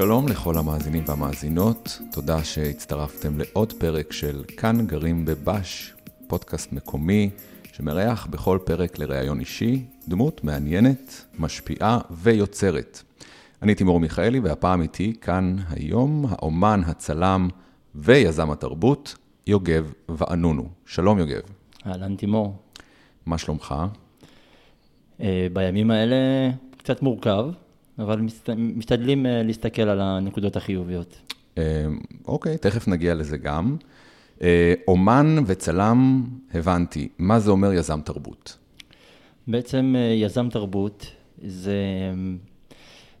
שלום לכל המאזינים והמאזינות, תודה שהצטרפתם לעוד פרק של כאן גרים בבש, פודקאסט מקומי שמארח בכל פרק לראיון אישי, דמות מעניינת, משפיעה ויוצרת. אני תימור מיכאלי והפעם איתי כאן היום האומן, הצלם ויזם התרבות, יוגב ואנונו. שלום יוגב. אהלן תימור. מה שלומך? אה, בימים האלה קצת מורכב, אבל משתדלים אה, להסתכל על הנקודות החיוביות. אה, אוקיי, תכף נגיע לזה גם. אומן וצלם, הבנתי. מה זה אומר יזם תרבות? בעצם יזם תרבות זה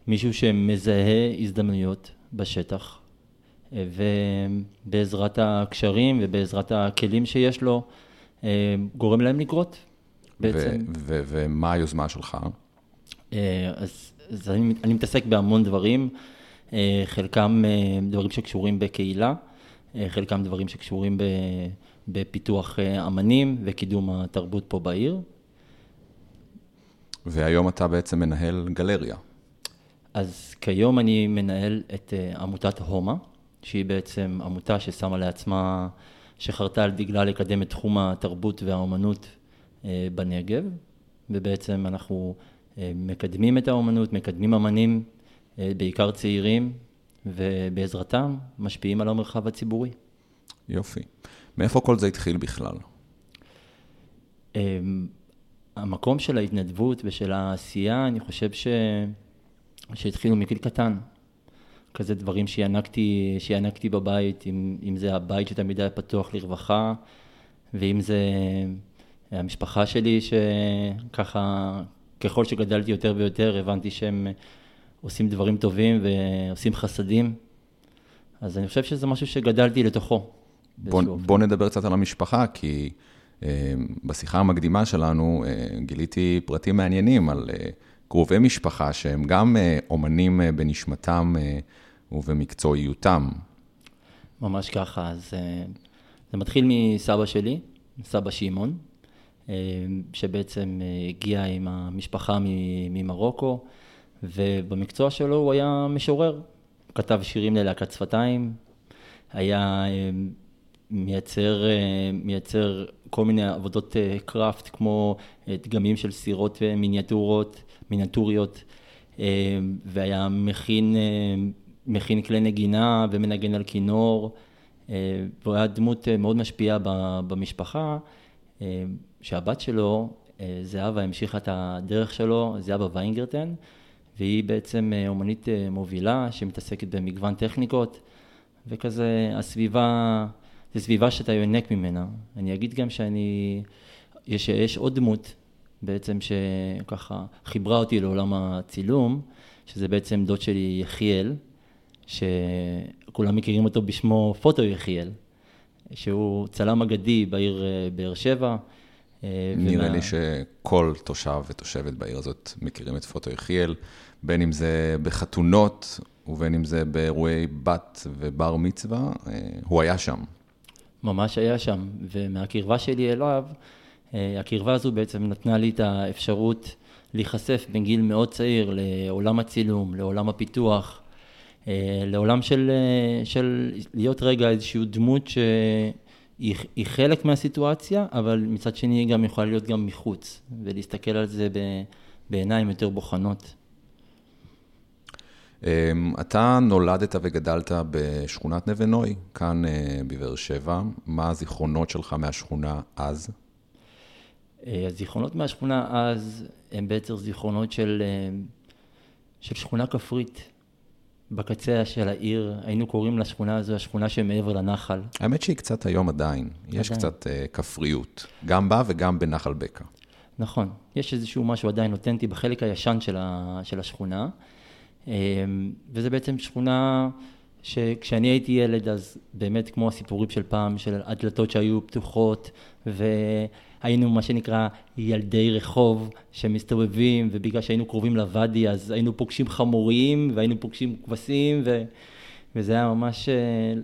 מישהו שמזהה הזדמנויות בשטח, ובעזרת הקשרים ובעזרת הכלים שיש לו, גורם להם לקרות. בעצם. ומה היוזמה שלך? אה, אז, אז אני, אני מתעסק בהמון דברים, אה, חלקם אה, דברים שקשורים בקהילה, חלקם דברים שקשורים בפיתוח אמנים וקידום התרבות פה בעיר. והיום אתה בעצם מנהל גלריה. אז כיום אני מנהל את עמותת הומה, שהיא בעצם עמותה ששמה לעצמה, שחרתה על דגלה לקדם את תחום התרבות והאומנות אה, בנגב, ובעצם אנחנו אה, מקדמים את האומנות, מקדמים אמנים, אה, בעיקר צעירים, ובעזרתם משפיעים על המרחב הציבורי. יופי. מאיפה כל זה התחיל בכלל? המקום של ההתנדבות ושל העשייה, אני חושב ש... שהתחילו מגיל קטן. כזה דברים שינקתי, שינקתי בבית, אם, אם זה הבית שתמיד היה פתוח לרווחה, ואם זה המשפחה שלי, שככה, ככל שגדלתי יותר ויותר, הבנתי שהם עושים דברים טובים ועושים חסדים. אז אני חושב שזה משהו שגדלתי לתוכו. בוא, בוא נדבר קצת על המשפחה, כי אה, בשיחה המקדימה שלנו אה, גיליתי פרטים מעניינים על אה, קרובי משפחה שהם גם אה, אומנים אה, בנשמתם אה, ובמקצועיותם. ממש ככה, אז אה, זה מתחיל מסבא שלי, סבא שמעון, אה, שבעצם אה, הגיע עם המשפחה ממרוקו, ובמקצוע שלו הוא היה משורר. כתב שירים ללהקת שפתיים, היה אה, מייצר, מייצר כל מיני עבודות קראפט, כמו דגמים של סירות מיניאטורות, מיניאטוריות, והיה מכין, מכין כלי נגינה ומנגן על כינור, והוא היה דמות מאוד משפיעה במשפחה. שהבת שלו, אה, זהבה, המשיכה את הדרך שלו, זהבה ויינגרטן, והיא בעצם אה, אומנית אה, מובילה שמתעסקת במגוון טכניקות, וכזה הסביבה, זו סביבה שאתה יונק ממנה. אני אגיד גם שאני, יש, יש עוד דמות בעצם שככה חיברה אותי לעולם הצילום, שזה בעצם דוד שלי יחיאל, שכולם מכירים אותו בשמו פוטו יחיאל, שהוא צלם אגדי בעיר באר שבע. אה, נראה ומה... לי שכל תושב ותושבת בעיר הזאת מכירים את פוטו יחיאל, בין אם זה בחתונות ובין אם זה באירועי בת ובר מצווה, אה, הוא היה שם. ממש היה שם, ומהקרבה שלי אליו, אה, הקרבה הזו בעצם נתנה לי את האפשרות להיחשף בגיל מאוד צעיר לעולם הצילום, לעולם הפיתוח, לעולם של, של להיות רגע איזושהי דמות ש... היא, היא חלק מהסיטואציה, אבל מצד שני היא גם יכולה להיות גם מחוץ, ולהסתכל על זה ב, בעיניים יותר בוחנות. אמ, אתה נולדת וגדלת בשכונת נווה נוי, כאן אה, בבאר שבע. מה הזיכרונות שלך מהשכונה אז? אה, הזיכרונות מהשכונה אז הם בעצם זיכרונות של, אה, של שכונה כפרית. בקצה של העיר, היינו קוראים לשכונה הזו השכונה שמעבר לנחל. האמת שהיא קצת היום עדיין, יש עדיין. קצת uh, כפריות, גם בה וגם בנחל בקע. נכון, יש איזשהו משהו עדיין אותנטי בחלק הישן של, ה, של השכונה, אמ, וזה בעצם שכונה שכשאני הייתי ילד, אז באמת כמו הסיפורים של פעם, של הדלתות שהיו פתוחות, ו... היינו מה שנקרא ילדי רחוב שמסתובבים, ובגלל שהיינו קרובים לוואדי אז היינו פוגשים חמורים והיינו פוגשים כבשים, ו... וזה היה ממש אה,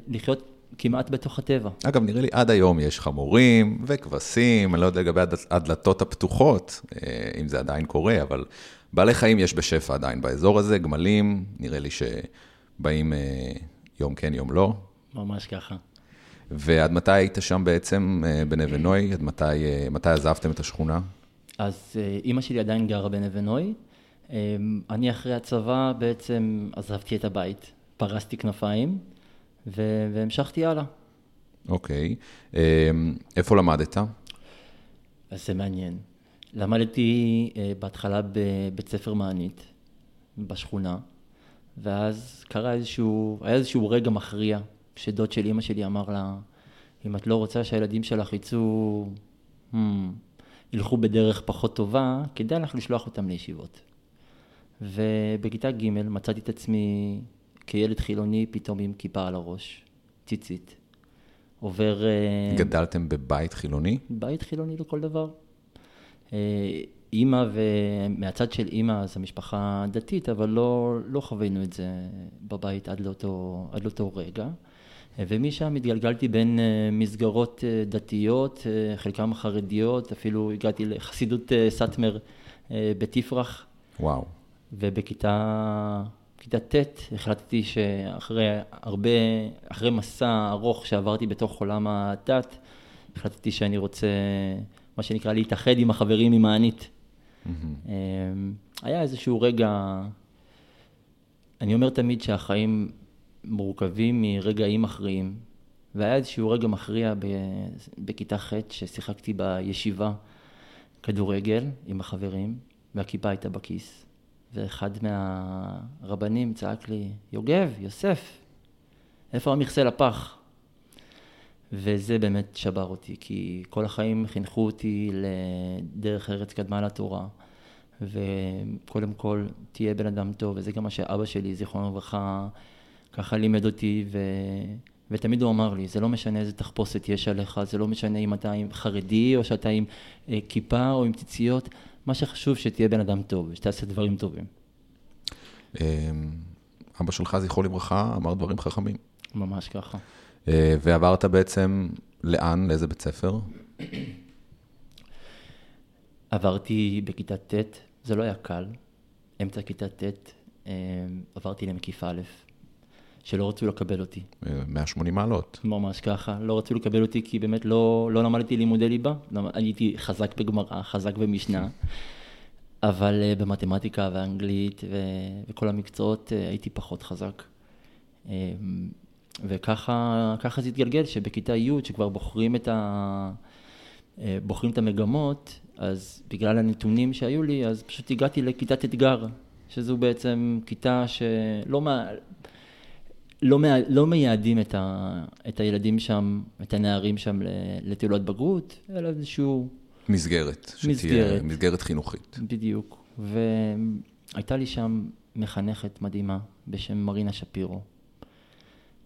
לחיות כמעט בתוך הטבע. אגב, נראה לי עד היום יש חמורים וכבשים, אני לא יודע לגבי הדלתות הפתוחות, אה, אם זה עדיין קורה, אבל בעלי חיים יש בשפע עדיין באזור הזה, גמלים, נראה לי ש... באים אה, יום כן, יום לא. ממש ככה. ועד מתי היית שם בעצם, אה, בנווה נוי? עד מתי, אה, מתי עזבתם את השכונה? אז אה, אימא שלי עדיין גרה בנווה נוי. אה, אני אחרי הצבא בעצם עזבתי את הבית, פרסתי כנפיים ו- והמשכתי הלאה. אוקיי. אה, איפה למדת? אז זה מעניין. למדתי אה, בהתחלה בבית ספר מענית, בשכונה, ואז קרה איזשהו, היה איזשהו רגע מכריע, שדוד של אימא שלי אמר לה, אם את לא רוצה שהילדים שלך יצאו, hmm, ילכו בדרך פחות טובה, כדאי לך לשלוח אותם לישיבות. ובכיתה ג' מצאתי את עצמי כילד חילוני פתאום עם כיפה על הראש, ציצית. עובר... אה, גדלתם בבית חילוני? בית חילוני לכל דבר. אה, אימא, ומהצד של אימא, אז המשפחה דתית, אבל לא, לא חווינו את זה בבית עד לאותו, עד לאותו רגע. אה, ומשם התגלגלתי בין מסגרות דתיות, חלקם חרדיות, אפילו הגעתי לחסידות סאטמר בתפרח. וואו. ובכיתה בכיתה ט' החלטתי שאחרי הרבה, אחרי מסע ארוך שעברתי בתוך עולם הדת, החלטתי שאני רוצה, מה שנקרא, להתאחד עם החברים ממענית. Mm-hmm. היה איזשהו רגע, אני אומר תמיד שהחיים מורכבים מרגעים מכריעים, והיה איזשהו רגע מכריע בכיתה ח' ששיחקתי בישיבה כדורגל עם החברים, והכיפה הייתה בכיס. ואחד מהרבנים צעק לי, יוגב, יוסף, איפה המכסה לפח? וזה באמת שבר אותי, כי כל החיים חינכו אותי לדרך ארץ קדמה לתורה, וקודם כל תהיה בן אדם טוב, וזה גם מה שאבא שלי, זיכרונו לברכה, ככה לימד אותי, ו... ותמיד הוא אמר לי, זה לא משנה איזה תחפושת יש עליך, זה לא משנה אם אתה עם חרדי, או שאתה עם אה, כיפה או עם ציציות, מה שחשוב שתהיה בן אדם טוב, שתעשה דברים טובים. אמ, אבא שלך, זכרו לברכה, אמר דברים חכמים. ממש ככה. אה, ועברת בעצם לאן? לאיזה בית ספר? עברתי בכיתה ט', זה לא היה קל. אמצע כיתה ט', אמ, עברתי למקיף א', שלא רצו לקבל אותי. 180 מעלות. ממש ככה, לא רצו לקבל אותי כי באמת לא, לא למדתי לימודי ליבה, הייתי חזק בגמרא, חזק במשנה, אבל במתמטיקה ואנגלית ו, וכל המקצועות הייתי פחות חזק. וככה זה התגלגל, שבכיתה י', שכבר בוחרים את, ה, uh, בוחרים את המגמות, אז בגלל הנתונים שהיו לי, אז פשוט הגעתי לכיתת אתגר, שזו בעצם כיתה שלא לא, לא מייעדים את, ה, את הילדים שם, את הנערים שם לטיולות בגרות, אלא איזשהו... מסגרת. מסגרת. מסגרת חינוכית. בדיוק. והייתה לי שם מחנכת מדהימה בשם מרינה שפירו,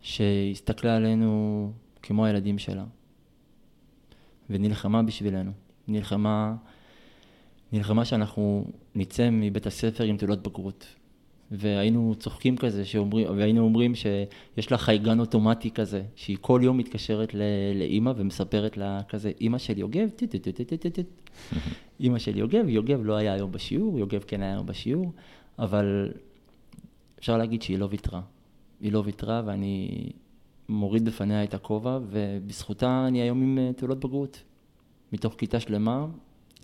שהסתכלה עלינו כמו הילדים שלה, ונלחמה בשבילנו. נלחמה, נלחמה שאנחנו נצא מבית הספר עם תעודת בגרות. והיינו צוחקים כזה, שאומרים, והיינו אומרים שיש לה חייגן אוטומטי כזה, שהיא כל יום מתקשרת לאימא ומספרת לה כזה, אימא של יוגב, טט-טט-טט-טט-טט. אימא של יוגב, יוגב לא היה היום בשיעור, יוגב כן היה היום בשיעור, אבל אפשר להגיד שהיא לא ויתרה. היא לא ויתרה ואני מוריד בפניה את הכובע, ובזכותה אני היום עם אה, תעודת בגרות. מתוך כיתה שלמה,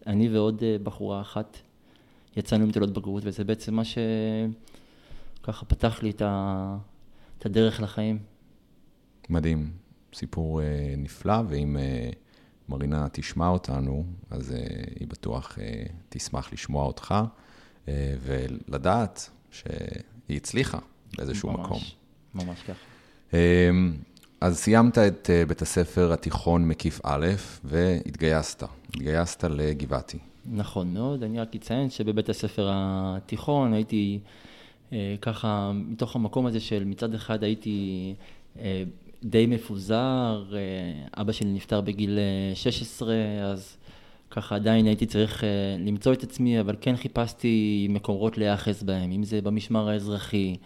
אני ועוד אה, בחורה אחת יצאנו עם תעודת בגרות, וזה בעצם מה שככה פתח לי את, ה... את הדרך לחיים. מדהים, סיפור uh, נפלא, ואם uh, מרינה תשמע אותנו, אז uh, היא בטוח uh, תשמח לשמוע אותך, uh, ולדעת שהיא הצליחה באיזשהו ממש, מקום. ממש ככה. Uh, אז סיימת את uh, בית הספר התיכון מקיף א', והתגייסת, התגייסת לגבעתי. נכון מאוד, אני רק אציין שבבית הספר התיכון הייתי אה, ככה, מתוך המקום הזה של מצד אחד הייתי אה, די מפוזר, אה, אבא שלי נפטר בגיל 16, אה, אז ככה עדיין הייתי צריך אה, למצוא את עצמי, אבל כן חיפשתי מקורות להיאחז בהם, אם זה במשמר האזרחי,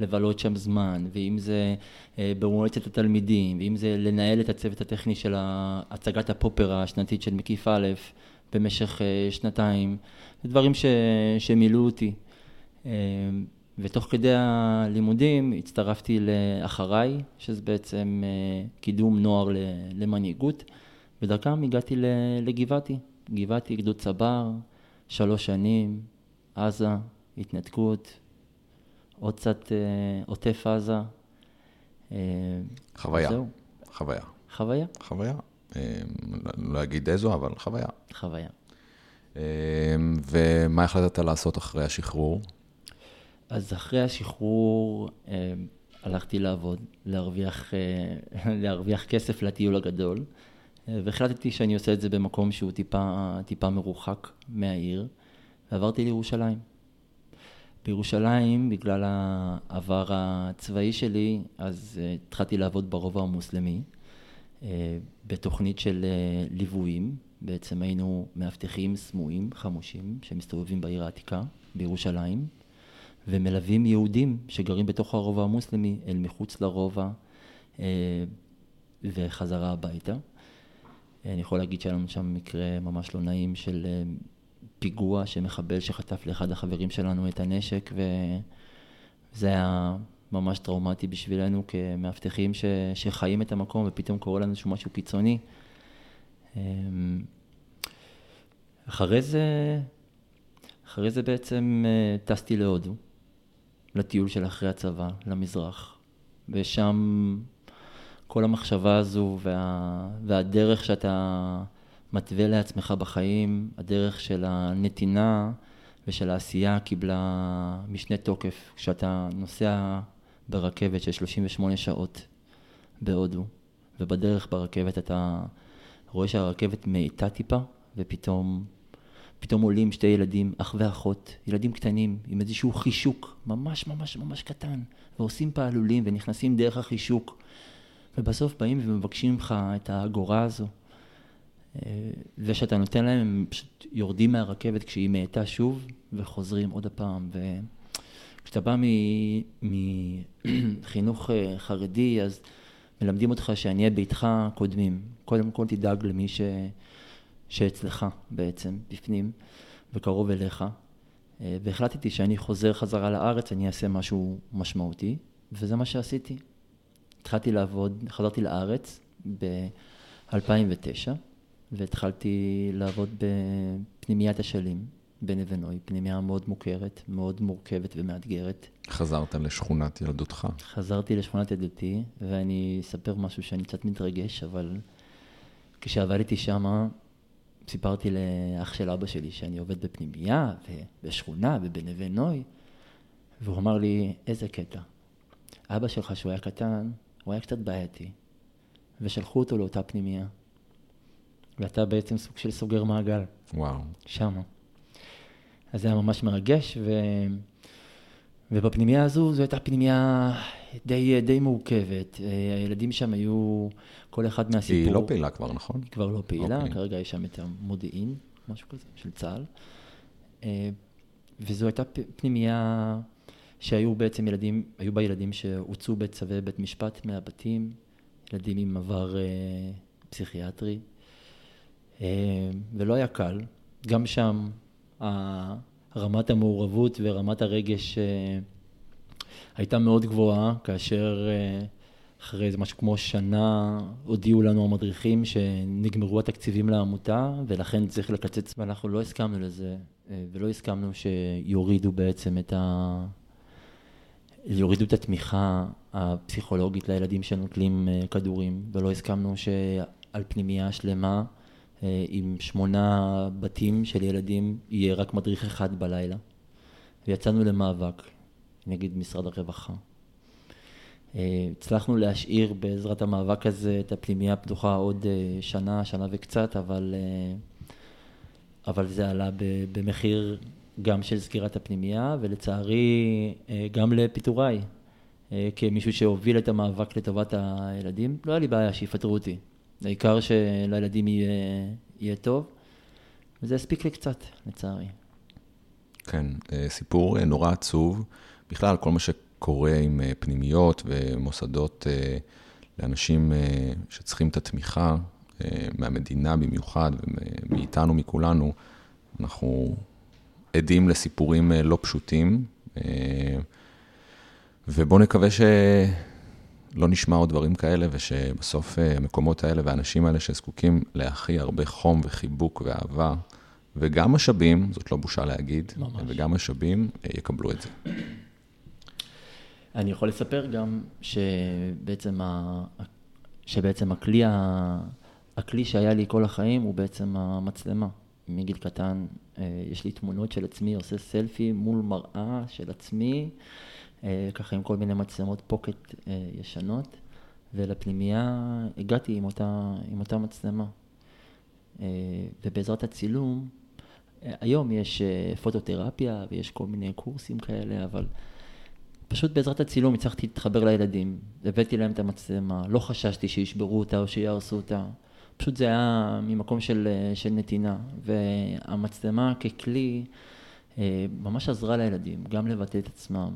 לבלות שם זמן, ואם זה אה, במועצת התלמידים, ואם זה לנהל את הצוות הטכני של הצגת הפופר השנתית של מקיף א', במשך uh, שנתיים, זה דברים ש... שמילאו אותי. Uh, ותוך כדי הלימודים הצטרפתי לאחריי, שזה בעצם קידום נוער למנהיגות. ודרכם הגעתי לגבעתי, גבעתי, גדוד צבר, שלוש שנים, עזה, התנתקות, עוד קצת עוטף עזה. חוויה. זהו. חוויה. חוויה. חוויה. לא אגיד איזו, אבל חוויה. חוויה. ומה החלטת לעשות אחרי השחרור? אז אחרי השחרור הלכתי לעבוד, להרוויח, להרוויח כסף לטיול הגדול, והחלטתי שאני עושה את זה במקום שהוא טיפה, טיפה מרוחק מהעיר, ועברתי לירושלים. בירושלים, בגלל העבר הצבאי שלי, אז התחלתי לעבוד ברובע המוסלמי, בתוכנית של ליוויים. בעצם היינו מאבטחים סמויים, חמושים, שמסתובבים בעיר העתיקה, בירושלים, ומלווים יהודים שגרים בתוך הרובע המוסלמי אל מחוץ לרובע וחזרה הביתה. אני יכול להגיד שהיה לנו שם מקרה ממש לא נעים של פיגוע שמחבל שחטף לאחד החברים שלנו את הנשק, וזה היה ממש טראומטי בשבילנו כמאבטחים ש... שחיים את המקום ופתאום קורה לנו איזשהו משהו קיצוני. אחרי זה, אחרי זה בעצם טסתי להודו, לטיול של אחרי הצבא, למזרח, ושם כל המחשבה הזו וה, והדרך שאתה מתווה לעצמך בחיים, הדרך של הנתינה ושל העשייה קיבלה משנה תוקף. כשאתה נוסע ברכבת של 38 שעות בהודו, ובדרך ברכבת אתה רואה שהרכבת מאטה טיפה, ופתאום פתאום עולים שתי ילדים, אח ואחות, ילדים קטנים, עם איזשהו חישוק ממש ממש ממש קטן, ועושים פעלולים ונכנסים דרך החישוק, ובסוף באים ומבקשים ממך את האגורה הזו. ושאתה נותן להם, הם פשוט יורדים מהרכבת כשהיא מאטה שוב, וחוזרים עוד הפעם. וכשאתה בא מחינוך חרדי, אז מלמדים אותך שעניי ביתך קודמים. קודם כל תדאג למי ש... שאצלך בעצם, בפנים, וקרוב אליך. והחלטתי שאני חוזר חזרה לארץ, אני אעשה משהו משמעותי, וזה מה שעשיתי. התחלתי לעבוד, חזרתי לארץ ב-2009, והתחלתי לעבוד בפנימיית אשלים בנווה נוי, פנימייה מאוד מוכרת, מאוד מורכבת ומאתגרת. חזרת לשכונת ילדותך. חזרתי לשכונת ילדותי, ואני אספר משהו שאני קצת מתרגש, אבל כשעבדתי שמה, סיפרתי לאח של אבא שלי שאני עובד בפנימייה ובשכונה ובנווה נוי, והוא אמר לי, איזה קטע. אבא שלך, שהוא היה קטן, הוא היה קצת בעייתי, ושלחו אותו לאותה פנימייה. ואתה בעצם סוג של סוגר מעגל. וואו. שמה. אז זה היה ממש מרגש, ו... ובפנימייה הזו, זו הייתה פנימייה די, די מורכבת. הילדים שם היו, כל אחד מהסיפור... היא לא פעילה כבר, נכון? היא כבר לא פעילה, okay. אוקיי. כרגע יש שם את המודיעין, משהו כזה, של צה"ל. וזו הייתה פנימייה שהיו בעצם ילדים, היו בה ילדים שהוצאו בצווי בית משפט מהבתים, ילדים עם עבר פסיכיאטרי. ולא היה קל. גם שם רמת המעורבות ורמת הרגש הייתה מאוד גבוהה, כאשר אחרי איזה משהו כמו שנה הודיעו לנו המדריכים שנגמרו התקציבים לעמותה ולכן צריך לקצץ ואנחנו לא הסכמנו לזה ולא הסכמנו שיורידו בעצם את ה... יורידו את התמיכה הפסיכולוגית לילדים שנוטלים כדורים ולא הסכמנו שעל פנימייה שלמה עם שמונה בתים של ילדים, יהיה רק מדריך אחד בלילה. ויצאנו למאבק נגד משרד הרווחה. הצלחנו להשאיר בעזרת המאבק הזה את הפנימייה הפתוחה עוד שנה, שנה וקצת, אבל, אבל זה עלה במחיר גם של סגירת הפנימייה, ולצערי גם לפיטוריי, כמישהו שהוביל את המאבק לטובת הילדים. לא היה לי בעיה שיפטרו אותי. העיקר שלילדים יהיה, יהיה טוב, וזה הספיק לי קצת, לצערי. כן, סיפור נורא עצוב. בכלל, כל מה שקורה עם פנימיות ומוסדות לאנשים שצריכים את התמיכה, מהמדינה במיוחד, ומאיתנו, מכולנו, אנחנו עדים לסיפורים לא פשוטים. ובואו נקווה שלא נשמע עוד דברים כאלה, ושבסוף אה, המקומות האלה והאנשים האלה שזקוקים להכי הרבה חום וחיבוק ואהבה, וגם משאבים, זאת לא בושה להגיד, ממש. וגם משאבים, אה, יקבלו את זה. אני יכול לספר גם שבעצם, ה... שבעצם הכלי, ה... הכלי שהיה לי כל החיים הוא בעצם המצלמה. מגיל קטן אה, יש לי תמונות של עצמי, עושה סלפי מול מראה של עצמי, ככה עם כל מיני מצלמות פוקט אה, ישנות, ולפנימייה הגעתי עם אותה, עם אותה מצלמה. ובעזרת הצילום, היום יש פוטותרפיה ויש כל מיני קורסים כאלה, אבל פשוט בעזרת הצילום הצלחתי להתחבר לילדים, הבאתי להם את המצלמה, לא חששתי שישברו אותה או שיהרסו אותה. פשוט זה היה ממקום של, של נתינה, והמצלמה ככלי אה, ממש עזרה לילדים, גם לבטא את עצמם,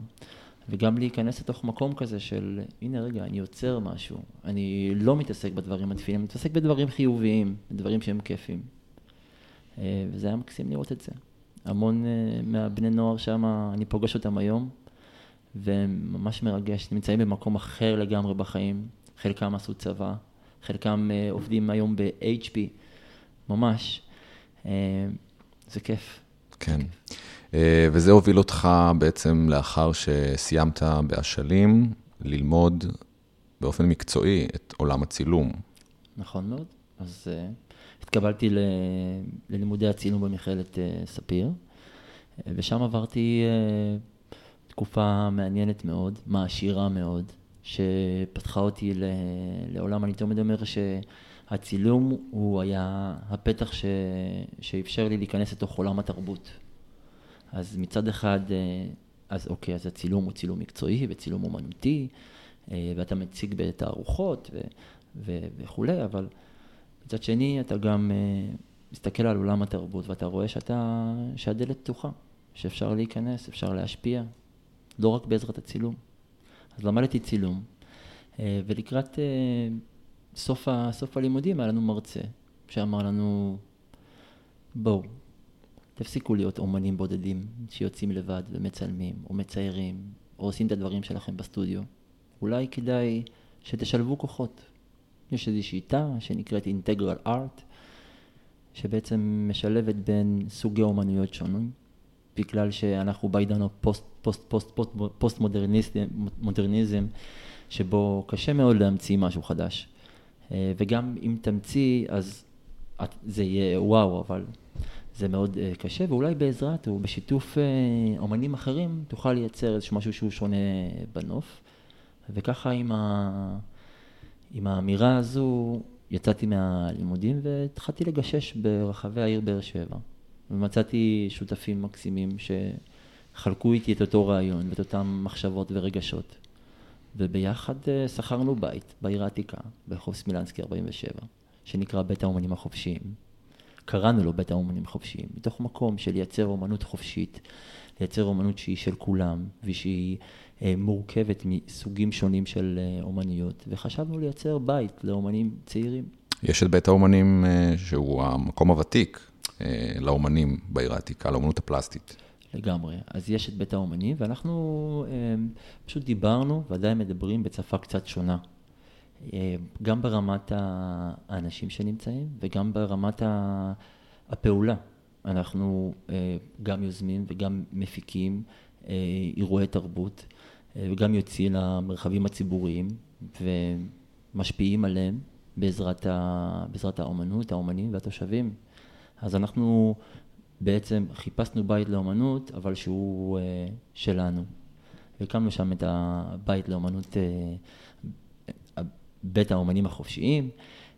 וגם להיכנס לתוך מקום כזה של, הנה רגע, אני יוצר משהו, אני לא מתעסק בדברים הטפילים, אני מתעסק בדברים חיוביים, בדברים שהם כיפים. אה, וזה היה מקסים לראות את זה. המון אה, מהבני נוער שם, אני פוגש אותם היום, וממש מרגש, נמצאים במקום אחר לגמרי בחיים, חלקם עשו צבא, חלקם uh, עובדים היום ב-HP, ממש. זה כיף. כן. Uh, וזה הוביל אותך בעצם לאחר שסיימת באשלים, ללמוד באופן מקצועי את עולם הצילום. נכון מאוד. אז uh, התקבלתי ל... ללימודי הצילום במכללת uh, ספיר, uh, ושם עברתי uh, תקופה מעניינת מאוד, מעשירה מאוד. שפתחה אותי לעולם, אני תמיד אומר שהצילום הוא היה הפתח ש... שאפשר לי להיכנס לתוך עולם התרבות. אז מצד אחד, אה, אז אוקיי, אז הצילום הוא צילום מקצועי וצילום אומנותי, אה, ואתה מציג בתערוכות ו... ו... וכולי, אבל מצד שני אתה גם אה, מסתכל על עולם התרבות ואתה רואה שאתה, שהדלת פתוחה, שאפשר להיכנס, אפשר להשפיע, לא רק בעזרת הצילום. אז למדתי צילום, ולקראת סוף, ה, סוף הלימודים היה לנו מרצה שאמר לנו, בואו, תפסיקו להיות אומנים בודדים שיוצאים לבד ומצלמים, או מציירים, או עושים את הדברים שלכם בסטודיו. אולי כדאי שתשלבו כוחות. יש איזושהי שיטה שנקראת integral art, שבעצם משלבת בין סוגי אומנויות שונים, בגלל שאנחנו בעידן הפוסט פוסט, פוסט, פוסט, פוסט מודרניזם, מודרניזם, שבו קשה מאוד להמציא משהו חדש. אה, וגם אם תמציא, אז זה יהיה וואו, אבל זה מאוד אה, קשה, ואולי בעזרת או בשיתוף אה, אומנים אחרים תוכל לייצר איזשהו משהו שהוא שונה בנוף. וככה עם, ה... עם האמירה הזו יצאתי מהלימודים והתחלתי לגשש ברחבי העיר באר שבע. ומצאתי שותפים מקסימים ש... חלקו איתי את אותו רעיון ואת אותן מחשבות ורגשות. וביחד אה, שכרנו בית בעיר העתיקה, ברחוב סמילנסקי 47, שנקרא בית האומנים החופשיים. קראנו לו בית האומנים החופשיים, מתוך מקום של לייצר אומנות חופשית, לייצר אומנות שהיא של כולם, ושהיא אה, מורכבת מסוגים שונים של אה, אומנויות, וחשבנו לייצר בית לאומנים צעירים. יש את בית האומנים אה, שהוא המקום הוותיק אה, לאומנים בעיר העתיקה, לאומנות הפלסטית. לגמרי. אז יש את בית האומנים, ואנחנו אה, פשוט דיברנו, ועדיין מדברים בשפה קצת שונה. אה, גם ברמת האנשים שנמצאים, וגם ברמת הפעולה. אנחנו אה, גם יוזמים וגם מפיקים אירועי תרבות, וגם יוצאים למרחבים הציבוריים, ומשפיעים עליהם בעזרת, ה, בעזרת האומנות, האומנים והתושבים. אז אנחנו בעצם חיפשנו בית לאומנות, אבל שהוא שלנו. והקמנו שם את הבית לאומנות, בית האומנים החופשיים,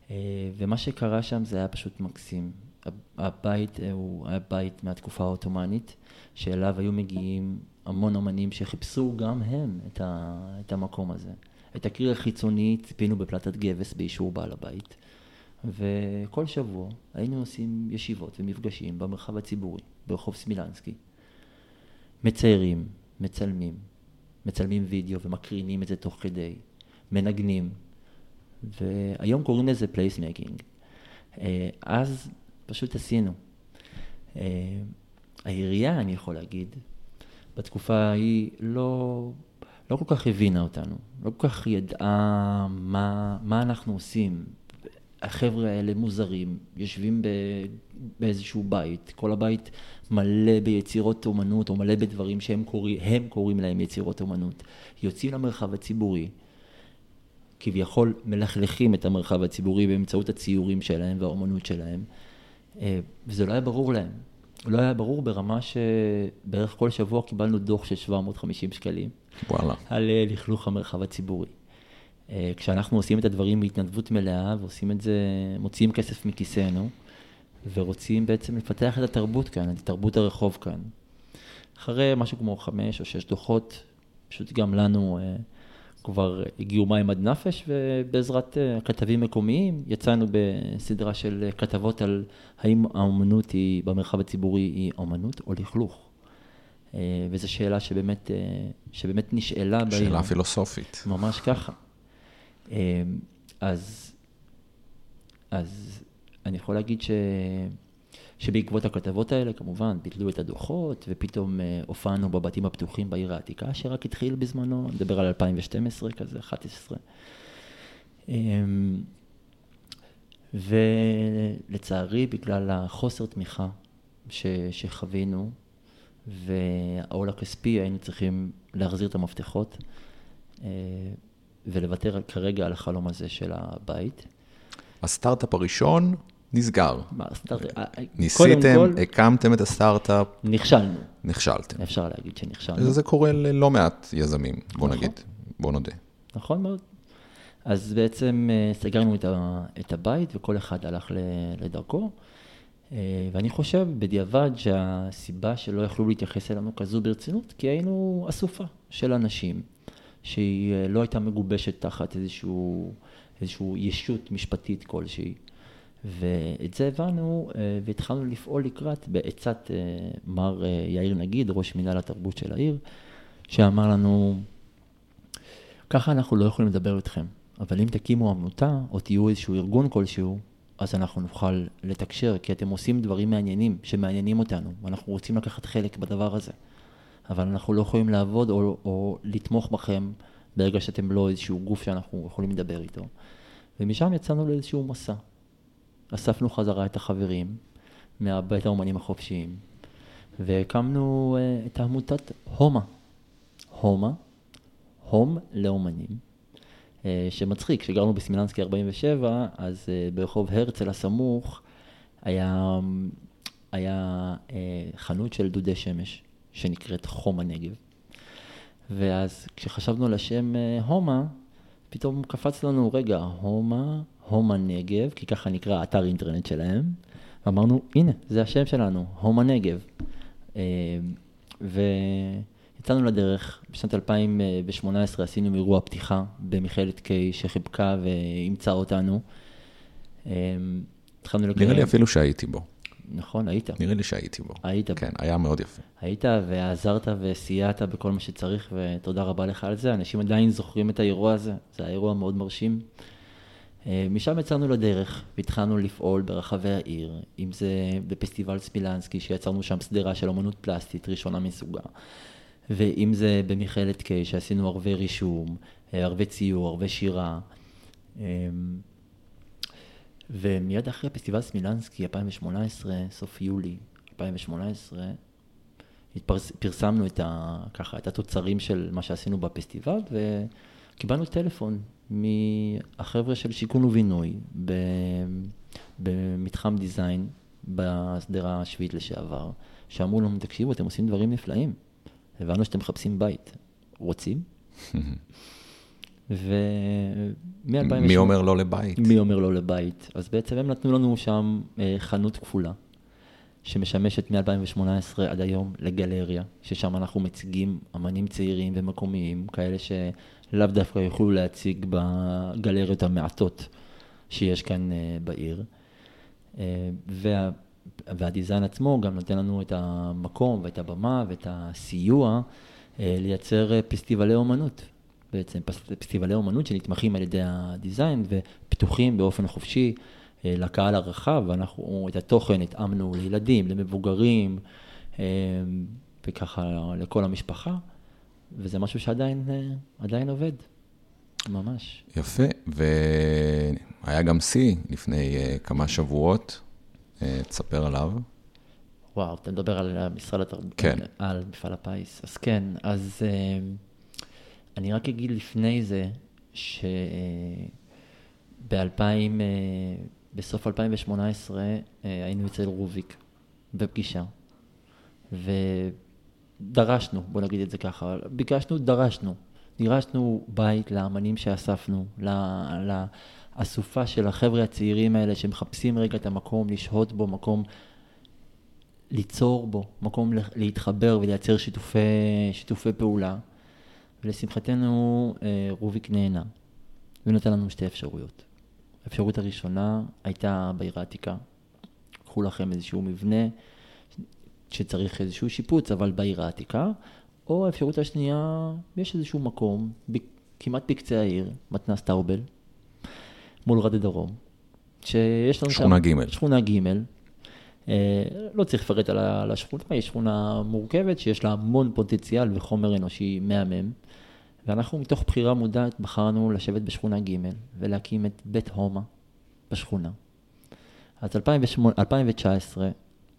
uh, ומה שקרה שם זה היה פשוט מקסים. הבית uh, הוא היה בית מהתקופה העות'מאנית, שאליו היו מגיעים המון אומנים שחיפשו גם הם את, ה, את המקום הזה. את הקיר החיצוני ציפינו בפלטת גבס באישור בעל הבית. וכל שבוע היינו עושים ישיבות ומפגשים במרחב הציבורי, ברחוב סמילנסקי. מציירים, מצלמים, מצלמים וידאו ומקרינים את זה תוך כדי, מנגנים, והיום קוראים לזה placemaking. אה, אז פשוט עשינו. אה, העירייה, אני יכול להגיד, בתקופה ההיא לא, לא כל כך הבינה אותנו, לא כל כך ידעה מה, מה אנחנו עושים. החבר'ה האלה מוזרים, יושבים ב, באיזשהו בית, כל הבית מלא ביצירות אומנות, או מלא בדברים שהם קוראים, הם קוראים להם יצירות אומנות. יוצאים למרחב הציבורי, כביכול מלכלכים את המרחב הציבורי באמצעות הציורים שלהם והאומנות שלהם, אה, וזה לא היה ברור להם. לא היה ברור ברמה שבערך כל שבוע קיבלנו דוח של 750 שקלים. וואלה. על אה, לכלוך המרחב הציבורי. אה, כשאנחנו עושים את הדברים בהתנדבות מלאה ועושים את זה, מוציאים כסף מכיסנו ורוצים בעצם לפתח את התרבות כאן, את תרבות הרחוב כאן. אחרי משהו כמו חמש או שש דוחות, פשוט גם לנו כבר הגיעו מים עד נפש ובעזרת כתבים מקומיים יצאנו בסדרה של כתבות על האם האומנות היא במרחב הציבורי היא אומנות או לכלוך. אה, וזו שאלה שבאמת, אה, שבאמת נשאלה. שאלה פילוסופית. ממש ככה. אה, אז, אז אני יכול להגיד ש, שבעקבות הכתבות האלה, כמובן, ביטלו את הדוחות, ופתאום הופענו בבתים הפתוחים בעיר העתיקה, שרק התחיל בזמנו, נדבר על 2012 כזה, 11. ולצערי, בגלל החוסר תמיכה ש, שחווינו, והעול הכספי היינו צריכים להחזיר את המפתחות אה, ולוותר כרגע על החלום הזה של הבית. הסטארט-אפ הראשון נסגר. מה, הסטארט-אפ? אה, אה, ניסיתם, כל... הקמתם את הסטארט-אפ. נכשלנו. נכשלתם. אפשר להגיד שנכשלנו. זה קורה ללא מעט יזמים, בוא נכון. נגיד, בוא נודה. נכון מאוד. אז בעצם סגרנו את הבית וכל אחד הלך לדרכו. אה, ואני חושב בדיעבד שהסיבה שלא יכלו להתייחס אלינו כזו ברצינות, כי היינו אסופה של אנשים שהיא אה, לא הייתה מגובשת תחת איזשהו, איזשהו ישות משפטית כלשהי. ואת זה הבנו אה, והתחלנו לפעול לקראת בעצת מר יאיר נגיד, ראש מינהל התרבות של העיר, שאמר לנו, ככה אנחנו לא יכולים לדבר איתכם, אבל אם תקימו עמותה או תהיו איזשהו ארגון כלשהו, אז אנחנו נוכל לתקשר, כי אתם עושים דברים מעניינים, שמעניינים אותנו, ואנחנו רוצים לקחת חלק בדבר הזה. אבל אנחנו לא יכולים לעבוד או, או לתמוך בכם ברגע שאתם לא איזשהו גוף שאנחנו יכולים לדבר איתו. ומשם יצאנו לאיזשהו מסע. אספנו חזרה את החברים מהבית האומנים החופשיים, והקמנו uh, את עמותת הומה. הומה, הום לאומנים, אה, שמצחיק, כשגרנו בסמילנסקי 47, אז אה, ברחוב הרצל הסמוך היה, היה אה, חנות של דודי שמש, שנקראת חום הנגב. ואז כשחשבנו על השם הומה, פתאום קפץ לנו, רגע, הומה, הומה נגב, כי ככה נקרא אתר אינטרנט שלהם, ואמרנו, הנה, זה השם שלנו, הומה נגב. ו... יצאנו לדרך, בשנת 2018 עשינו אירוע פתיחה במכללת קיי שחיבקה ואימצה אותנו. אמ, התחלנו לקיים... נראה לי אפילו שהייתי בו. נכון, היית. נראה לי שהייתי בו. היית כן, בו. היה מאוד יפה. היית ועזרת וסייעת בכל מה שצריך, ותודה רבה לך על זה. אנשים עדיין זוכרים את האירוע הזה, זה היה אירוע מאוד מרשים. אמ, משם יצאנו לדרך והתחלנו לפעול ברחבי העיר, אם זה בפסטיבל ספילנסקי, שיצרנו שם שדרה של אמנות פלסטית ראשונה מסוגה. ואם זה במכללת קיי, שעשינו ערבי רישום, אה, ערבי ציור, ערבי שירה. אמ, ומיד אחרי פסטיבל סמילנסקי, 2018, סוף יולי 2018, התפרס, פרסמנו את, ה, ככה, את התוצרים של מה שעשינו בפסטיבל, וקיבלנו טלפון מהחבר'ה של שיכון ובינוי במתחם דיזיין בשדרה השביעית לשעבר, שאמרו לנו, תקשיבו, אתם עושים דברים נפלאים. הבנו שאתם מחפשים בית. רוצים? ומ-2008... מי אומר לא לבית? מי אומר לא לבית? אז בעצם הם נתנו לנו שם אה, חנות כפולה, שמשמשת מ-2018 עד היום לגלריה, ששם אנחנו מציגים אמנים צעירים ומקומיים, כאלה שלאו דווקא יוכלו להציג בגלריות המעטות שיש כאן אה, בעיר. אה, וה... והדיזיין עצמו גם נותן לנו את המקום ואת הבמה ואת הסיוע אה, לייצר פסטיבלי אומנות. בעצם פסטיבלי אומנות שנתמכים על ידי הדיזיין ופתוחים באופן חופשי לקהל הרחב, ואנחנו את התוכן התאמנו לילדים, למבוגרים וככה לכל המשפחה. וזה משהו שעדיין עדיין עובד, ממש. יפה, והיה גם שיא לפני כמה שבועות, תספר עליו. וואו, אתה מדבר על משרד התרבות, כן. על מפעל הפיס. אז כן, אז אני רק אגיד לפני זה, שב-2000, בסוף 2018 היינו אצל רוביק בפגישה, ודרשנו, בוא נגיד את זה ככה, ביקשנו, דרשנו. דרשנו בית לאמנים שאספנו, לאסופה של החבר'ה הצעירים האלה שמחפשים רגע את המקום, לשהות בו, מקום ליצור בו, מקום להתחבר ולייצר שיתופי, שיתופי פעולה. ולשמחתנו אה, רוביק נהנה, ונותן לנו שתי אפשרויות. האפשרות הראשונה הייתה בעיר העתיקה. קחו לכם איזשהו מבנה שצריך איזשהו שיפוץ, אבל בעיר העתיקה, או האפשרות השנייה, יש איזשהו מקום, כמעט בקצה העיר, מתנ"ס טאובל, מול רדי דרום, שיש לנו שכונה שם... ג'. שכונה ג'. אה, לא צריך לפרט על השכונה, היא שכונה מורכבת שיש לה המון פוטנציאל וחומר אנושי מהמם. ואנחנו מתוך בחירה מודעת בחרנו לשבת בשכונה ג' ולהקים את בית הומה בשכונה. אז 2008, 2019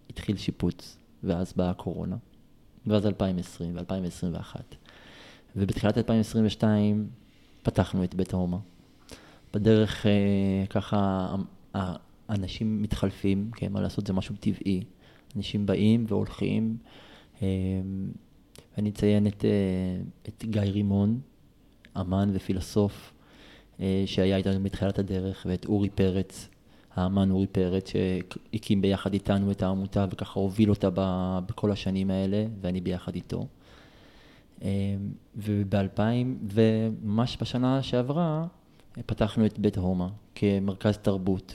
התחיל שיפוץ, ואז באה הקורונה, ואז 2020 ו-2021. ובתחילת 2022 פתחנו את בית ההומה. בדרך אה, ככה האנשים מתחלפים, כן, מה לעשות, זה משהו טבעי. אנשים באים והולכים. אה, ואני אציין את, אה, את גיא רימון, אמן ופילוסוף, שהיה איתנו מתחילת הדרך, ואת אורי פרץ, האמן אורי פרץ, שהקים ביחד איתנו את העמותה וככה הוביל אותה בכל השנים האלה, ואני ביחד איתו. אה, וב-2000, וממש בשנה שעברה, פתחנו את בית הומה כמרכז תרבות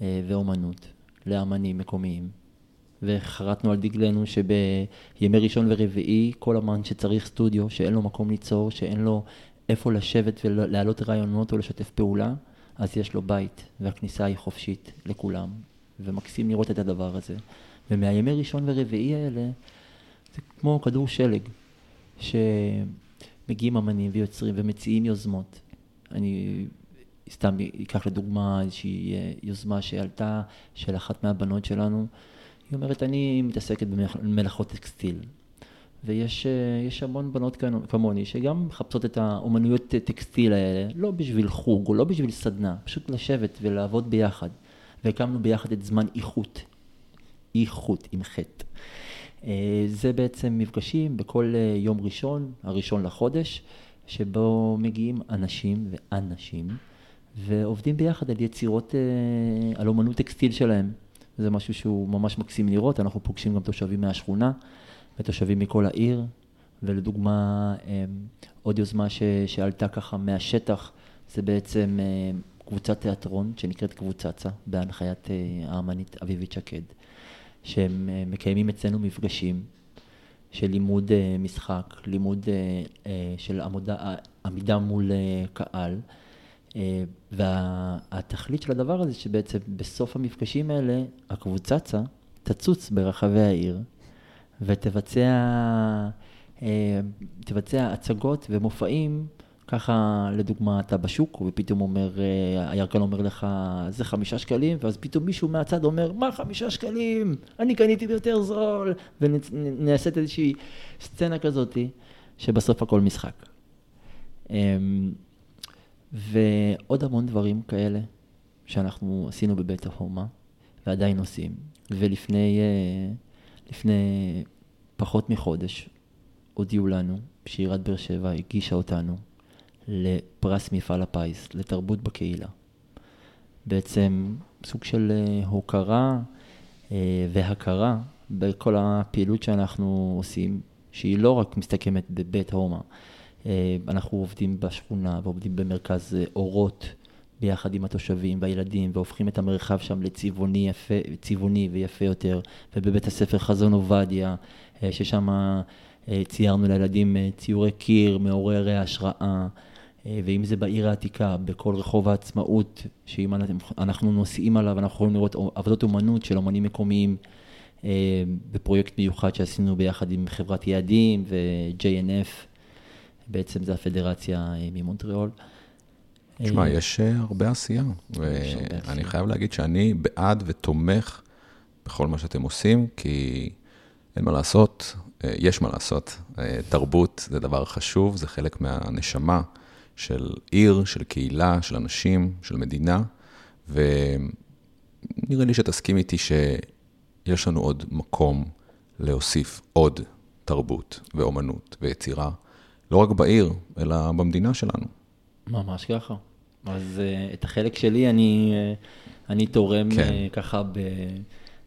ואומנות לאמנים מקומיים. וחרטנו על דגלנו שבימי ראשון ורביעי, כל אמן שצריך סטודיו, שאין לו מקום ליצור, שאין לו איפה לשבת ולהעלות רעיונות או לשתף פעולה, אז יש לו בית, והכניסה היא חופשית לכולם, ומקסים לראות את הדבר הזה. ומהימי ראשון ורביעי האלה, זה כמו כדור שלג, שמגיעים אמנים ויוצרים ומציעים יוזמות. אני סתם אקח לדוגמה איזושהי אה, יוזמה שעלתה של אחת מהבנות שלנו, היא אומרת, אני מתעסקת במלאכות טקסטיל. ויש אה, המון בנות כמוני שגם מחפשות את האומנויות טקסטיל האלה, לא בשביל חוג או לא בשביל סדנה, פשוט לשבת ולעבוד ביחד. והקמנו ביחד את זמן איכות, איכות עם חטא. אה, זה בעצם מפגשים בכל אה, יום ראשון, הראשון לחודש, שבו מגיעים אנשים ואנשים ועובדים ביחד על יצירות, על אומנות טקסטיל שלהם. זה משהו שהוא ממש מקסים לראות, אנחנו פוגשים גם תושבים מהשכונה ותושבים מכל העיר, ולדוגמה אמ, עוד יוזמה ש, שעלתה ככה מהשטח, זה בעצם אמ, קבוצת תיאטרון שנקראת קבוצצה, בהנחיית אה, האמנית אביבית שקד, שהם אה, מקיימים אצלנו מפגשים של לימוד אה, משחק, לימוד של עמודה, עמידה מול קהל. והתכלית של הדבר הזה, שבעצם בסוף המפגשים האלה, הקבוצצה תצוץ ברחבי העיר ותבצע אה, תבצע הצגות ומופעים, ככה לדוגמה אתה בשוק, ופתאום אומר, אה, הירקן אומר לך, זה חמישה שקלים, ואז פתאום מישהו מהצד אומר, מה חמישה שקלים? אני קניתי ביותר זול, ונעשית איזושהי סצנה כזאתי, שבסוף הכל משחק. אמ, ועוד המון דברים כאלה שאנחנו עשינו בבית ההומה, ועדיין עושים. ולפני אה, לפני פחות מחודש הודיעו לנו שעיריית באר שבע הגישה אותנו לפרס מפעל הפיס, לתרבות בקהילה. בעצם סוג של אה, הוקרה אה, והכרה בכל הפעילות שאנחנו עושים, שהיא לא רק מסתכמת בבית הומה, אה, אנחנו עובדים בשכונה ועובדים במרכז אורות ביחד עם התושבים והילדים והופכים את המרחב שם לצבעוני יפה, ויפה יותר ובבית הספר חזון עובדיה ששם ציירנו לילדים ציורי קיר מעוררי השראה ואם זה בעיר העתיקה, בכל רחוב העצמאות, שאם אנחנו נוסעים עליו, אנחנו יכולים לראות עבודות אומנות של אומנים מקומיים בפרויקט מיוחד שעשינו ביחד עם חברת יעדים ו-JNF. בעצם זה הפדרציה ממונטריאול. תשמע, יש הרבה עשייה, ואני חייב להגיד שאני בעד ותומך בכל מה שאתם עושים, כי אין מה לעשות, יש מה לעשות. תרבות זה דבר חשוב, זה חלק מהנשמה של עיר, של קהילה, של אנשים, של מדינה, ונראה לי שתסכים איתי שיש לנו עוד מקום להוסיף עוד תרבות ואומנות ויצירה, לא רק בעיר, אלא במדינה שלנו. ממש ככה. אז uh, את החלק שלי אני, אני תורם כן. ככה ב,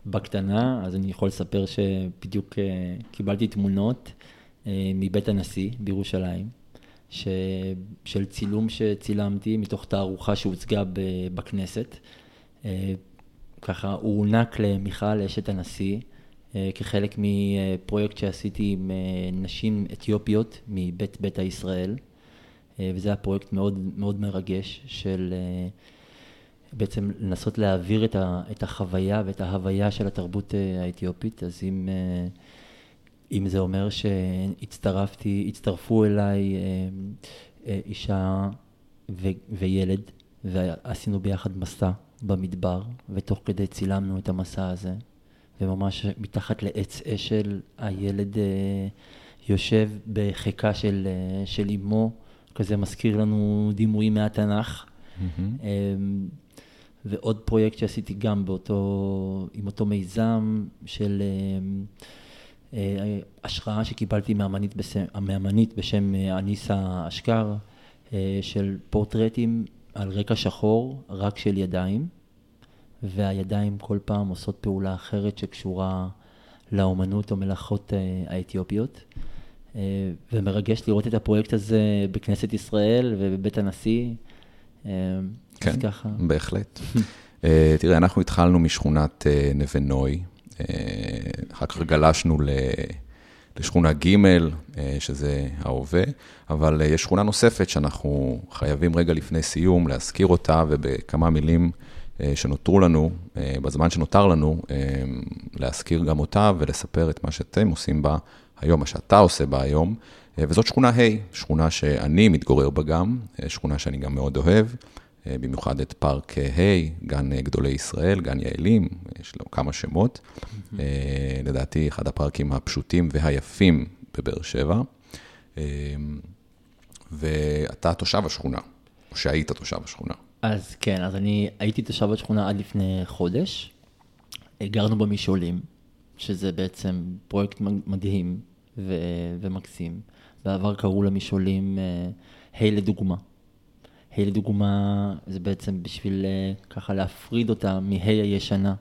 בקטנה, אז אני יכול לספר שבדיוק uh, קיבלתי תמונות uh, מבית הנשיא בירושלים, ש, של צילום שצילמתי מתוך תערוכה שהוצגה בכנסת. Uh, ככה הוא הוענק למיכל אשת הנשיא. כחלק מפרויקט שעשיתי עם נשים אתיופיות מבית ביתא ישראל. אה, וזה היה פרויקט מאוד, מאוד מרגש של אה, בעצם לנסות להעביר את, ה, את החוויה ואת ההוויה של התרבות אה, האתיופית, אז אם, אם זה אומר שהצטרפתי, הצטרפו אליי אישה ו, וילד, ועשינו ביחד מסע במדבר, ותוך כדי צילמנו את המסע הזה, וממש מתחת לעץ אשל הילד יושב בחיקה של, של אמו. כזה מזכיר לנו דימויים מהתנ"ך. Mm-hmm. ועוד פרויקט שעשיתי גם באותו, עם אותו מיזם של אמ, אה, השראה שקיבלתי מאמנית בשם, מאמנית בשם אה, אניסה אשכר, אה, של פורטרטים על רקע שחור, רק של ידיים, והידיים כל פעם עושות פעולה אחרת שקשורה לאומנות או מלאכות האתיופיות. אה, ומרגש לראות את הפרויקט הזה בכנסת ישראל ובבית הנשיא. אה, כן, ככה... בהחלט. אה, תראה, אנחנו התחלנו משכונת נווה נוי, אחר כך גלשנו לשכונה ג', שזה ההווה, אבל יש שכונה נוספת שאנחנו חייבים רגע לפני סיום להזכיר אותה, ובכמה מילים שנותרו לנו, בזמן שנותר לנו, להזכיר גם אותה ולספר את מה שאתם עושים בה היום, מה שאתה עושה בה היום, אה, וזאת שכונה ה', שכונה שאני מתגורר בה גם, אה, שכונה שאני גם מאוד אוהב, אה, במיוחד את פארק ה', גן גדולי ישראל, גן יעלים, יש לו כמה שמות. Mm-hmm. לדעתי, אחד הפארקים הפשוטים והיפים בבאר שבע. ואתה תושב השכונה, או שהיית תושב השכונה. אז כן, אז אני הייתי תושב השכונה עד לפני חודש. גרנו במשעולים, שזה בעצם פרויקט מדהים ו- ומקסים. בעבר קראו למשעולים ה' hey, לדוגמה. ה' לדוגמה זה בעצם בשביל uh, ככה להפריד אותה מה' הישנה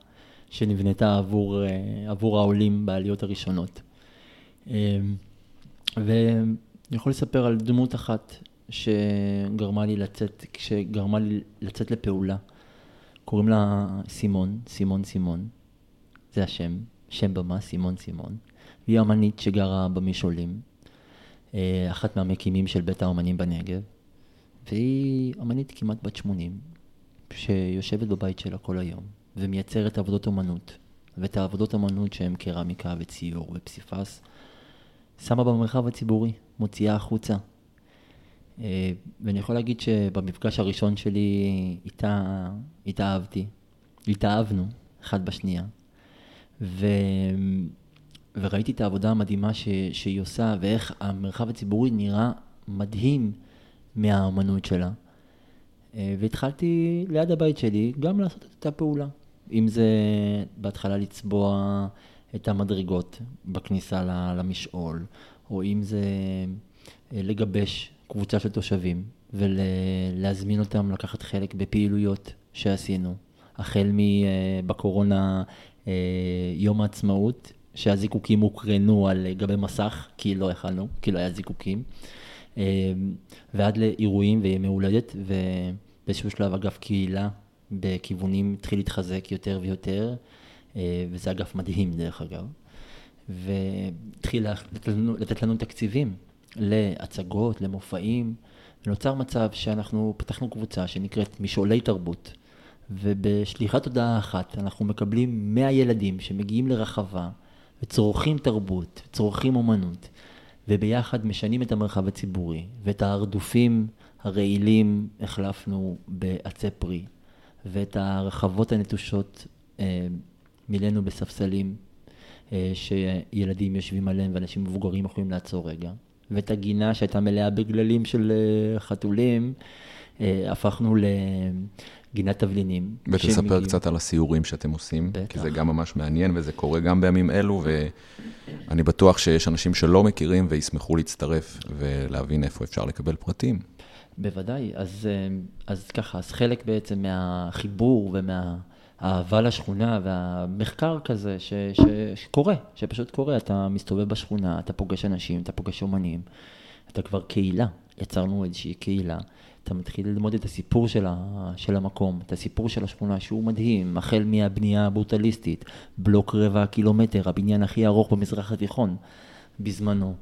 שנבנתה עבור, uh, עבור העולים בעליות הראשונות. Uh, ואני יכול לספר על דמות אחת שגרמה לי לצאת, שגרמה לי לצאת לפעולה. קוראים לה סימון, סימון סימון, זה השם. שם במה, סימון סימון. היא אמנית שגרה במשעולים, אה, אחת מהמקימים של בית האמנים בנגב, והיא אמנית כמעט בת 80, שיושבת בבית שלה כל היום, ומייצרת עבודות אמנות, ואת העבודות אמנות שהן קרמיקה וציור ופסיפס, שמה במרחב הציבורי, מוציאה החוצה. אה, ואני יכול להגיד שבמפגש הראשון שלי איתה, התאהבתי, התאהבנו אחד בשנייה. ו... וראיתי את העבודה המדהימה ש... שהיא עושה, ואיך המרחב הציבורי נראה מדהים מהאמנות שלה. אה, והתחלתי ליד הבית שלי גם לעשות את אותה פעולה. אם זה בהתחלה לצבוע את המדרגות בכניסה למשעול, או אם זה אה, לגבש קבוצה של תושבים ולהזמין אותם לקחת חלק בפעילויות שעשינו. החל מבקורונה אה, יום העצמאות, שהזיקוקים הוקרנו על גבי מסך, כי לא יכלנו, כי לא היה זיקוקים, ועד לאירועים וימי הולדת, ובאיזשהו שלב אגף קהילה בכיוונים התחיל להתחזק יותר ויותר, אה, וזה אגף מדהים דרך אגב, והתחיל לתת לתת לנו תקציבים להצגות, למופעים, ונוצר מצב שאנחנו פתחנו קבוצה שנקראת משעולי תרבות. ובשליחת הודעה אחת אנחנו מקבלים 100 ילדים שמגיעים לרחבה וצורכים תרבות, צורכים אומנות, וביחד משנים את המרחב הציבורי, ואת הרדופים הרעילים החלפנו בעצי פרי, ואת הרחבות הנטושות אה, מילאנו בספסלים אה, שילדים יושבים עליהם ואנשים מבוגרים יכולים לעצור רגע, ואת הגינה שהייתה מלאה בגללים של אה, חתולים, אה, הפכנו לגינת תבלינים. ותספר. קצת על הסיורים שאתם עושים, בטח. כי זה גם ממש מעניין וזה קורה גם בימים אלו, ואני בטוח שיש אנשים שלא מכירים וישמחו להצטרף ולהבין איפה אפשר לקבל פרטים. בוודאי, אז, אז ככה, אז חלק בעצם מהחיבור ומה... האהבה לשכונה והמחקר כזה ש, ש, שקורה, שפשוט קורה. אתה מסתובב בשכונה, אתה פוגש אנשים, אתה פוגש אומנים, אתה כבר קהילה, יצרנו איזושהי קהילה. אתה מתחיל ללמוד את הסיפור של, ה, של המקום, את הסיפור של השכונה שהוא מדהים, החל מהבנייה הברוטליסטית, בלוק רבע קילומטר, הבניין הכי ארוך במזרח התיכון בזמנו,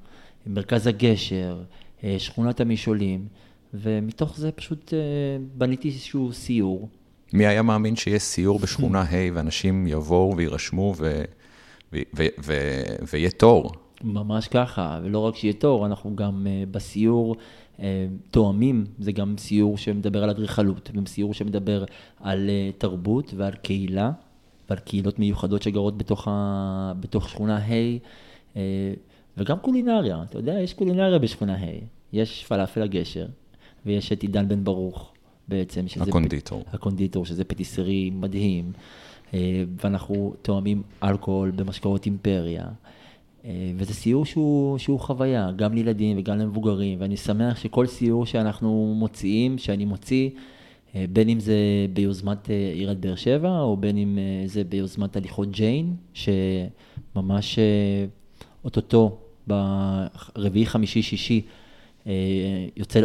מרכז הגשר, אה, שכונת המשעולים, ומתוך זה פשוט אה, בניתי איזשהו סיור מי היה מאמין שיש סיור בשכונה ה' ואנשים יבואו ויירשמו ויהיה תור? ממש ככה, ולא רק שיהיה תור, אנחנו גם uh, בסיור uh, תואמים, זה גם סיור שמדבר על אדריכלות, וסיור שמדבר על uh, תרבות ועל קהילה, ועל קהילות מיוחדות שגרות בתוך, ה... בתוך שכונה ה', uh, וגם קולינריה, אתה יודע, יש קולינריה בשכונה ה', יש פלאפל הגשר, ויש את עידן בן ברוך, בעצם. שזה הקונדיטור. פ... הקונדיטור, שזה patisserie מדהים, ואנחנו טועמים אלכוהול במשקאות אימפריה. אה, וזה סיור שהוא, שהוא חוויה, גם לילדים וגם למבוגרים, ואני שמח שכל סיור שאנחנו מוציאים, שאני מוציא, אה, בין אם זה ביוזמת עיריית באר שבע, או בין אם זה ביוזמת הליכות ג'יין, שממש אוטוטו ברביעי, חמישי, שישי, אה, יוצא,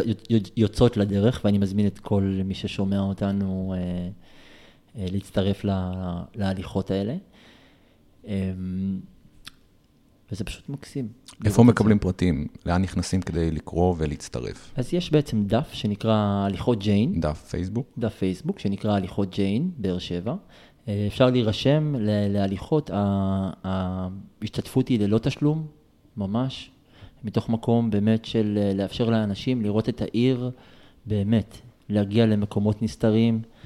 יוצאות לדרך, ואני מזמין את כל מי ששומע אותנו אה, אה, להצטרף להליכות האלה. וזה פשוט מקסים. איפה מקבלים פרטים? לאן נכנסים כדי לקרוא ולהצטרף? אז יש בעצם דף שנקרא הליכות ג'יין. דף פייסבוק? דף פייסבוק שנקרא הליכות ג'יין, באר שבע. אפשר להירשם להליכות, ההשתתפות היא ללא תשלום, ממש. מתוך מקום באמת של אה, לאפשר לאנשים לראות את העיר באמת, להגיע למקומות נסתרים אה,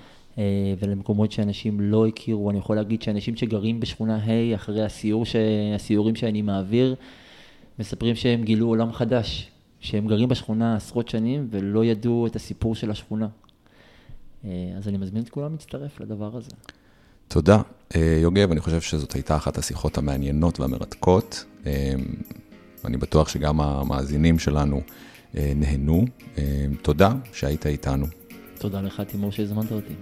ולמקומות שאנשים לא הכירו. אני יכול להגיד שאנשים שגרים בשכונה ה' אחרי הסיור ש... הסיורים שאני מעביר, מספרים שהם גילו עולם חדש, שהם גרים בשכונה עשרות שנים ולא ידעו את הסיפור של השכונה. אה, אז אני מזמין את כולם להצטרף לדבר הזה. תודה. יוגב, אני חושב שזאת הייתה אחת השיחות המעניינות והמרתקות. ואני בטוח שגם המאזינים שלנו אה, נהנו. אה, תודה שהיית איתנו. תודה לך, תימור, שהזמנת אותי.